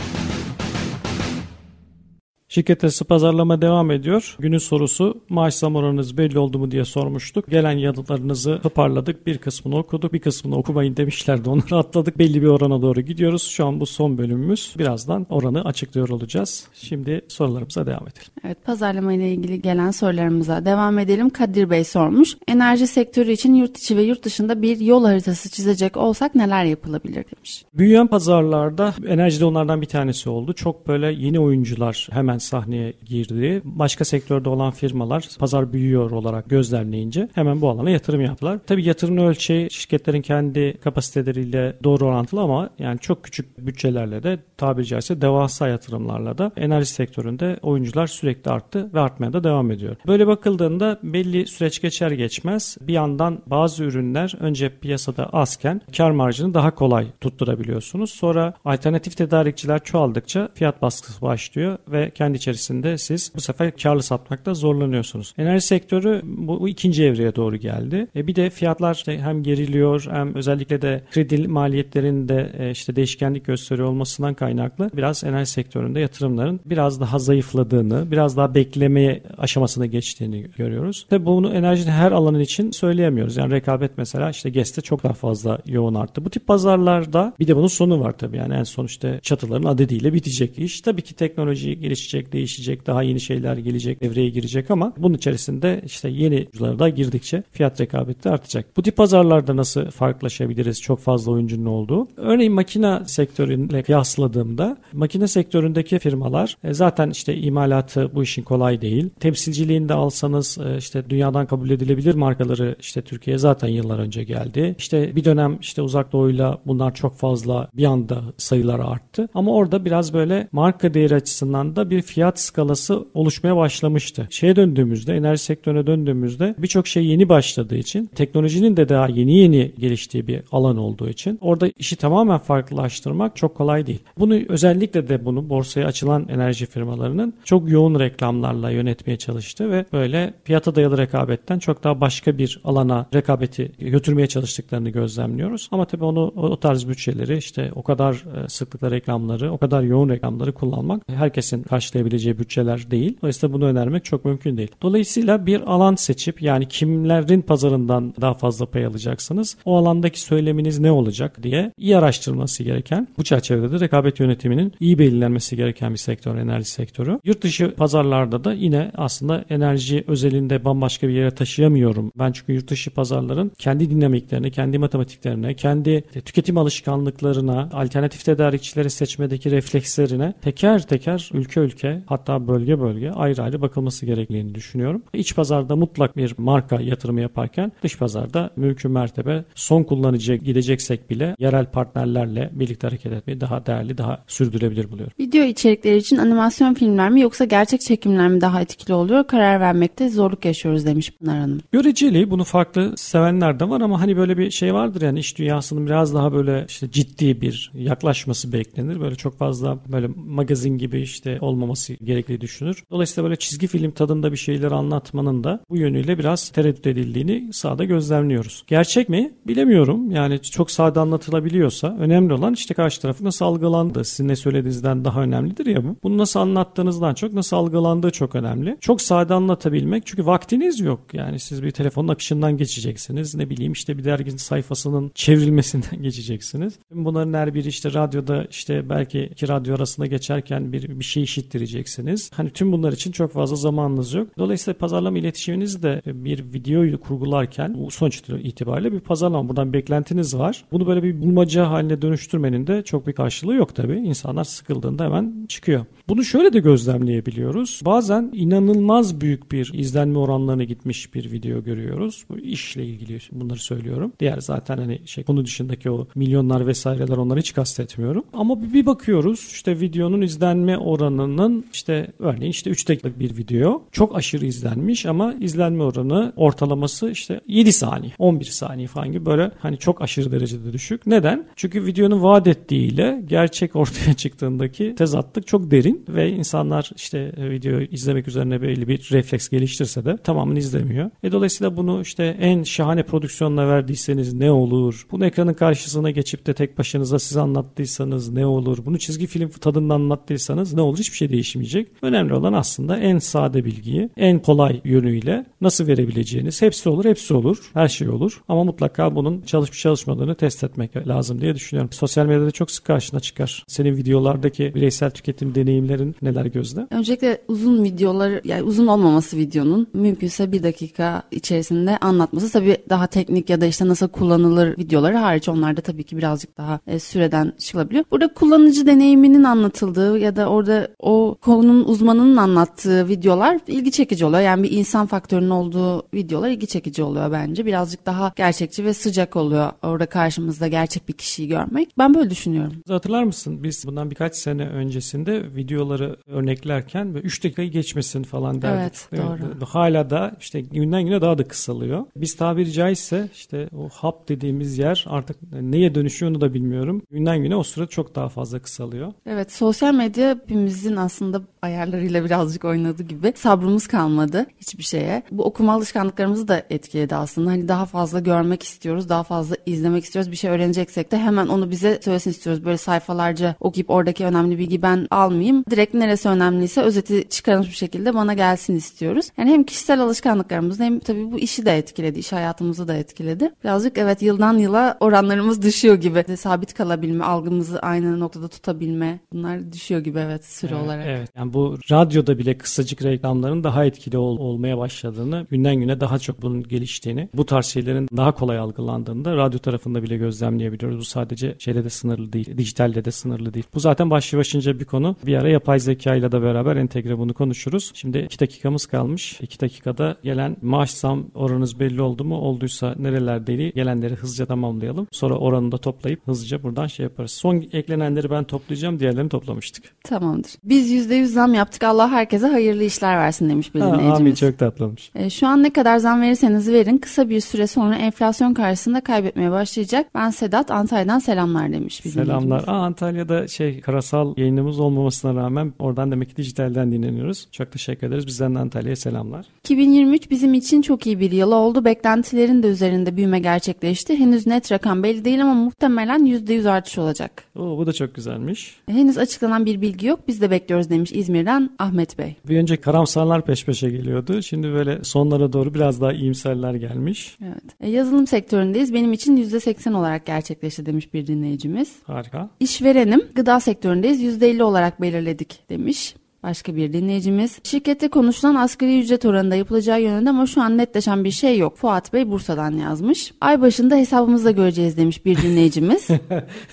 Şirket arası pazarlama devam ediyor. Günün sorusu maaş zam oranınız belli oldu mu diye sormuştuk. Gelen yanıtlarınızı toparladık. Bir kısmını okuduk. Bir kısmını okumayın demişlerdi. Onları *laughs* atladık. Belli bir orana doğru gidiyoruz. Şu an bu son bölümümüz. Birazdan oranı açıklıyor olacağız. Şimdi sorularımıza devam edelim. Evet pazarlama ile ilgili gelen sorularımıza devam edelim. Kadir Bey sormuş. Enerji sektörü için yurt içi ve yurt dışında bir yol haritası çizecek olsak neler yapılabilir demiş. Büyüyen pazarlarda enerji de onlardan bir tanesi oldu. Çok böyle yeni oyuncular hemen sahneye girdi. Başka sektörde olan firmalar pazar büyüyor olarak gözlemleyince hemen bu alana yatırım yaptılar. Tabii yatırım ölçeği şirketlerin kendi kapasiteleriyle doğru orantılı ama yani çok küçük bütçelerle de tabiri caizse devasa yatırımlarla da enerji sektöründe oyuncular sürekli arttı ve artmaya da devam ediyor. Böyle bakıldığında belli süreç geçer geçmez bir yandan bazı ürünler önce piyasada azken kar marjını daha kolay tutturabiliyorsunuz. Sonra alternatif tedarikçiler çoğaldıkça fiyat baskısı başlıyor ve kendi içerisinde siz bu sefer karlı satmakta zorlanıyorsunuz. Enerji sektörü bu, bu ikinci evreye doğru geldi. E bir de fiyatlar işte hem geriliyor hem özellikle de kredi maliyetlerinde e, işte değişkenlik gösteriyor olmasından kaynaklı biraz enerji sektöründe yatırımların biraz daha zayıfladığını, biraz daha beklemeye aşamasına geçtiğini görüyoruz. Tabii bunu enerjinin her alanın için söyleyemiyoruz. Yani rekabet mesela işte GES'te çok daha fazla yoğun arttı. Bu tip pazarlarda bir de bunun sonu var tabii. Yani en son işte çatıların adediyle bitecek iş. Tabii ki teknoloji gelişecek, değişecek, daha yeni şeyler gelecek, devreye girecek ama bunun içerisinde işte yeni oyuncular da girdikçe fiyat rekabeti artacak. Bu tip pazarlarda nasıl farklılaşabiliriz çok fazla oyuncunun olduğu? Örneğin makine sektörüyle kıyasladığımda makine sektöründeki firmalar e, zaten işte imalatı bu işin kolay değil. Temsilciliğini de alsanız e, işte dünyadan kabul edilebilir markaları işte Türkiye'ye zaten yıllar önce geldi. İşte bir dönem işte uzak doğuyla bunlar çok fazla bir anda sayılar arttı. Ama orada biraz böyle marka değeri açısından da bir fiyat skalası oluşmaya başlamıştı. Şeye döndüğümüzde, enerji sektörüne döndüğümüzde birçok şey yeni başladığı için, teknolojinin de daha yeni yeni geliştiği bir alan olduğu için orada işi tamamen farklılaştırmak çok kolay değil. Bunu özellikle de bunu borsaya açılan enerji firmalarının çok yoğun reklamlarla yönetmeye çalıştı ve böyle fiyata dayalı rekabetten çok daha başka bir alana rekabeti götürmeye çalıştıklarını gözlemliyoruz. Ama tabii onu o tarz bütçeleri işte o kadar e, sıklıkla reklamları, o kadar yoğun reklamları kullanmak herkesin karşılayabileceği bütçeler değil. Dolayısıyla bunu önermek çok mümkün değil. Dolayısıyla bir alan seçip yani kimlerin pazarından daha fazla pay alacaksınız, o alandaki söyleminiz ne olacak diye iyi araştırılması gereken, bu çerçevede de rekabet yönetiminin iyi belirlenmesi gereken bir sektör enerji sektörü. Yurt dışı pazarlarda da yine aslında enerji özelinde bambaşka bir yere taşıyamıyorum. Ben çünkü yurt dışı pazarların kendi dinamiklerine, kendi matematiklerine, kendi tüketim alışkanlıklarına, alternatif tedarikçileri seçmedeki reflekslerine teker teker ülke ülke hatta bölge bölge ayrı ayrı bakılması gerektiğini düşünüyorum. İç pazarda mutlak bir marka yatırımı yaparken dış pazarda mümkün mertebe son kullanıcıya gideceksek bile yerel partnerlerle birlikte hareket etmeyi daha değerli, daha sürdürülebilir buluyorum. Video içerikleri için animasyon filmler mi yoksa gerçek çekimler mi daha etkili oluyor? Karar vermekte zorluk yaşıyoruz demiş Pınar Hanım. Göreceli bunu farklı sevenler de var ama hani böyle bir şey vardır yani iş dünyasının biraz daha böyle işte ciddi bir yaklaşması beklenir. Böyle çok fazla böyle magazin gibi işte olmaması gerektiği düşünür. Dolayısıyla böyle çizgi film tadında bir şeyler anlatmanın da bu yönüyle biraz tereddüt edildiğini sahada gözlemliyoruz. Gerçek mi? Bilemiyorum. Yani çok sade anlatılabiliyorsa önemli olan işte karşı tarafı nasıl algılandı. Sizin ne söylediğinizden daha önemlidir ya bu. Bunu nasıl anlattığınızdan çok nasıl algılandığı çok önemli. Çok sade anlatabilmek çünkü vaktiniz yok. Yani siz bir telefonun akışından geçeceksiniz. Ne bileyim işte bir derginin sayfasının çevrilmesinden *laughs* geçeceksiniz. Bunların her biri işte radyoda işte belki iki radyo arasında geçerken bir, bir şey işittirecek getireceksiniz. Hani tüm bunlar için çok fazla zamanınız yok. Dolayısıyla pazarlama iletişiminiz de bir videoyu kurgularken bu sonuç itibariyle bir pazarlama buradan beklentiniz var. Bunu böyle bir bulmaca haline dönüştürmenin de çok bir karşılığı yok tabii. İnsanlar sıkıldığında hemen çıkıyor. Bunu şöyle de gözlemleyebiliyoruz. Bazen inanılmaz büyük bir izlenme oranlarına gitmiş bir video görüyoruz. Bu işle ilgili bunları söylüyorum. Diğer zaten hani şey konu dışındaki o milyonlar vesaireler onları hiç kastetmiyorum. Ama bir bakıyoruz işte videonun izlenme oranının işte örneğin işte 3 dakikalık bir video çok aşırı izlenmiş ama izlenme oranı ortalaması işte 7 saniye 11 saniye falan gibi böyle hani çok aşırı derecede düşük. Neden? Çünkü videonun vaat ettiğiyle gerçek ortaya *laughs* çıktığındaki tezatlık çok derin ve insanlar işte videoyu izlemek üzerine belli bir refleks geliştirse de tamamını izlemiyor. E dolayısıyla bunu işte en şahane prodüksiyonla verdiyseniz ne olur? Bunu ekranın karşısına geçip de tek başınıza siz anlattıysanız ne olur? Bunu çizgi film tadında anlattıysanız ne olur? Hiçbir şey değişmeyecek. Önemli olan aslında en sade bilgiyi en kolay yönüyle nasıl verebileceğiniz. Hepsi olur, hepsi olur. Her şey olur. Ama mutlaka bunun çalışıp çalışmadığını test etmek lazım diye düşünüyorum. Sosyal medyada çok sık karşına çıkar. Senin videolardaki bireysel tüketim deneyimlerin neler gözde? Öncelikle uzun videoları yani uzun olmaması videonun mümkünse bir dakika içerisinde anlatması tabii daha teknik ya da işte nasıl kullanılır videoları hariç onlarda tabii ki birazcık daha e, süreden çıkılabiliyor. Burada kullanıcı deneyiminin anlatıldığı ya da orada o konunun uzmanının anlattığı videolar ilgi çekici oluyor. Yani bir insan faktörünün olduğu videolar ilgi çekici oluyor bence. Birazcık daha gerçekçi ve sıcak oluyor orada karşımızda gerçek bir kişiyi görmek. Ben böyle düşünüyorum. Hatırlar mısın biz bundan birkaç sene öncesinde videoları örneklerken 3 dakikayı geçmesin falan derdik. Evet doğru. Hala da işte günden güne daha da kısalıyor. Biz tabiri caizse işte o hap dediğimiz yer artık neye dönüşüyor onu da bilmiyorum. Günden güne o süre çok daha fazla kısalıyor. Evet sosyal medya hepimizin aslında ayarlarıyla birazcık oynadığı gibi sabrımız kalmadı hiçbir şeye. Bu okuma alışkanlıklarımızı da etkiledi aslında. Hani daha fazla görmek istiyoruz, daha fazla izlemek istiyoruz. Bir şey öğreneceksek de hemen onu bize söylesin istiyoruz. Böyle sayfalarca okuyup oradaki önemli bilgi ben almayayım. Direkt neresi önemliyse özeti çıkarılmış bir şekilde bana gelsin istiyoruz. Yani hem kişisel alışkanlıklarımız hem tabii bu işi de etkiledi, iş hayatımızı da etkiledi. Birazcık evet yıldan yıla oranlarımız düşüyor gibi. Sabit kalabilme, algımızı aynı noktada tutabilme bunlar düşüyor gibi evet süre evet, olarak. Evet. Yani bu radyoda bile kısacık reklamların daha etkili ol, olmaya başladığını, günden güne daha çok bunun geliştiğini, bu tarz şeylerin daha kolay algılandığını da radyo tarafında bile gözlemleyebiliyoruz. Bu sadece şeyle de sınırlı değil, dijitalde de sınırlı değil. Bu zaten başlı başınca bir konu. Bir ara yapay zeka ile de beraber entegre bunu konuşuruz. Şimdi iki dakikamız kalmış. İki dakikada gelen maaş zam oranınız belli oldu mu? Olduysa nerelerdeydi? Gelenleri hızlıca tamamlayalım. Sonra oranını da toplayıp hızlıca buradan şey yaparız. Son eklenenleri ben toplayacağım. Diğerlerini toplamıştık. Tamamdır. Biz %100 zam yaptık. Allah herkese hayırlı işler versin demiş bir dinleyicimiz. Amin çok tatlımış. E, şu an ne kadar zam verirseniz verin kısa bir süre sonra enflasyon karşısında kaybetmeye başlayacak. Ben Sedat Antalya'dan selamlar demiş bir Selamlar. Aa, Antalya'da şey karasal yayınımız olmamasına rağmen oradan demek ki dijitalden dinleniyoruz. Çok teşekkür ederiz. Bizden de Antalya'ya selamlar. 2023 bizim için çok iyi bir yıl oldu. Beklentilerin de üzerinde büyüme gerçekleşti. Henüz net rakam belli değil ama muhtemelen %100 artış olacak. Oo, bu da çok güzelmiş. E, Henüz açıklanan bir bilgi yok. Biz de bekliyoruz demiş İzmir'den Ahmet Bey. Bir önce karamsarlar peş peşe geliyordu. Şimdi böyle sonlara doğru biraz daha iyimserler gelmiş. Evet. E, yazılım sektöründeyiz. Benim için %80 olarak gerçekleşti demiş bir dinleyicimiz. Harika. İşverenim gıda sektöründeyiz %50 olarak belirledik demiş. Başka bir dinleyicimiz. Şirkette konuşulan asgari ücret oranında yapılacağı yönünde ama şu an netleşen bir şey yok. Fuat Bey Bursa'dan yazmış. Ay başında hesabımızda göreceğiz demiş bir dinleyicimiz.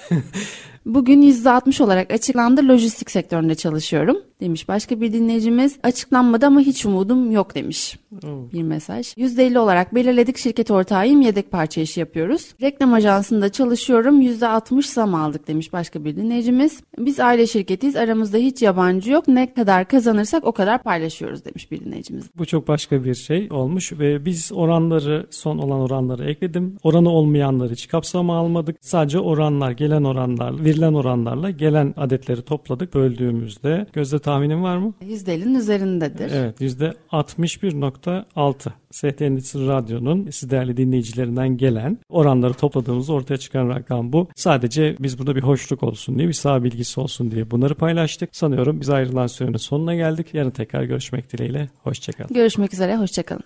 *laughs* Bugün %60 olarak açıklandı. Lojistik sektöründe çalışıyorum demiş başka bir dinleyicimiz. Açıklanmadı ama hiç umudum yok demiş Oo. bir mesaj. %50 olarak belirledik şirket ortağıyım yedek parça işi yapıyoruz. Reklam ajansında çalışıyorum %60 zam aldık demiş başka bir dinleyicimiz. Biz aile şirketiyiz aramızda hiç yabancı yok ne kadar kazanırsak o kadar paylaşıyoruz demiş bir dinleyicimiz. Bu çok başka bir şey olmuş ve biz oranları son olan oranları ekledim. Oranı olmayanları hiç kapsama almadık. Sadece oranlar gelen oranlar verilen oranlarla gelen adetleri topladık böldüğümüzde gözde tahminin var mı? %50'nin üzerindedir. Evet %61.6 ST Endüstri Radyo'nun siz değerli dinleyicilerinden gelen oranları topladığımızda ortaya çıkan rakam bu. Sadece biz burada bir hoşluk olsun diye bir sağ bilgisi olsun diye bunları paylaştık. Sanıyorum biz ayrılan sürenin sonuna geldik. Yarın tekrar görüşmek dileğiyle. Hoşçakalın. Görüşmek üzere hoşçakalın.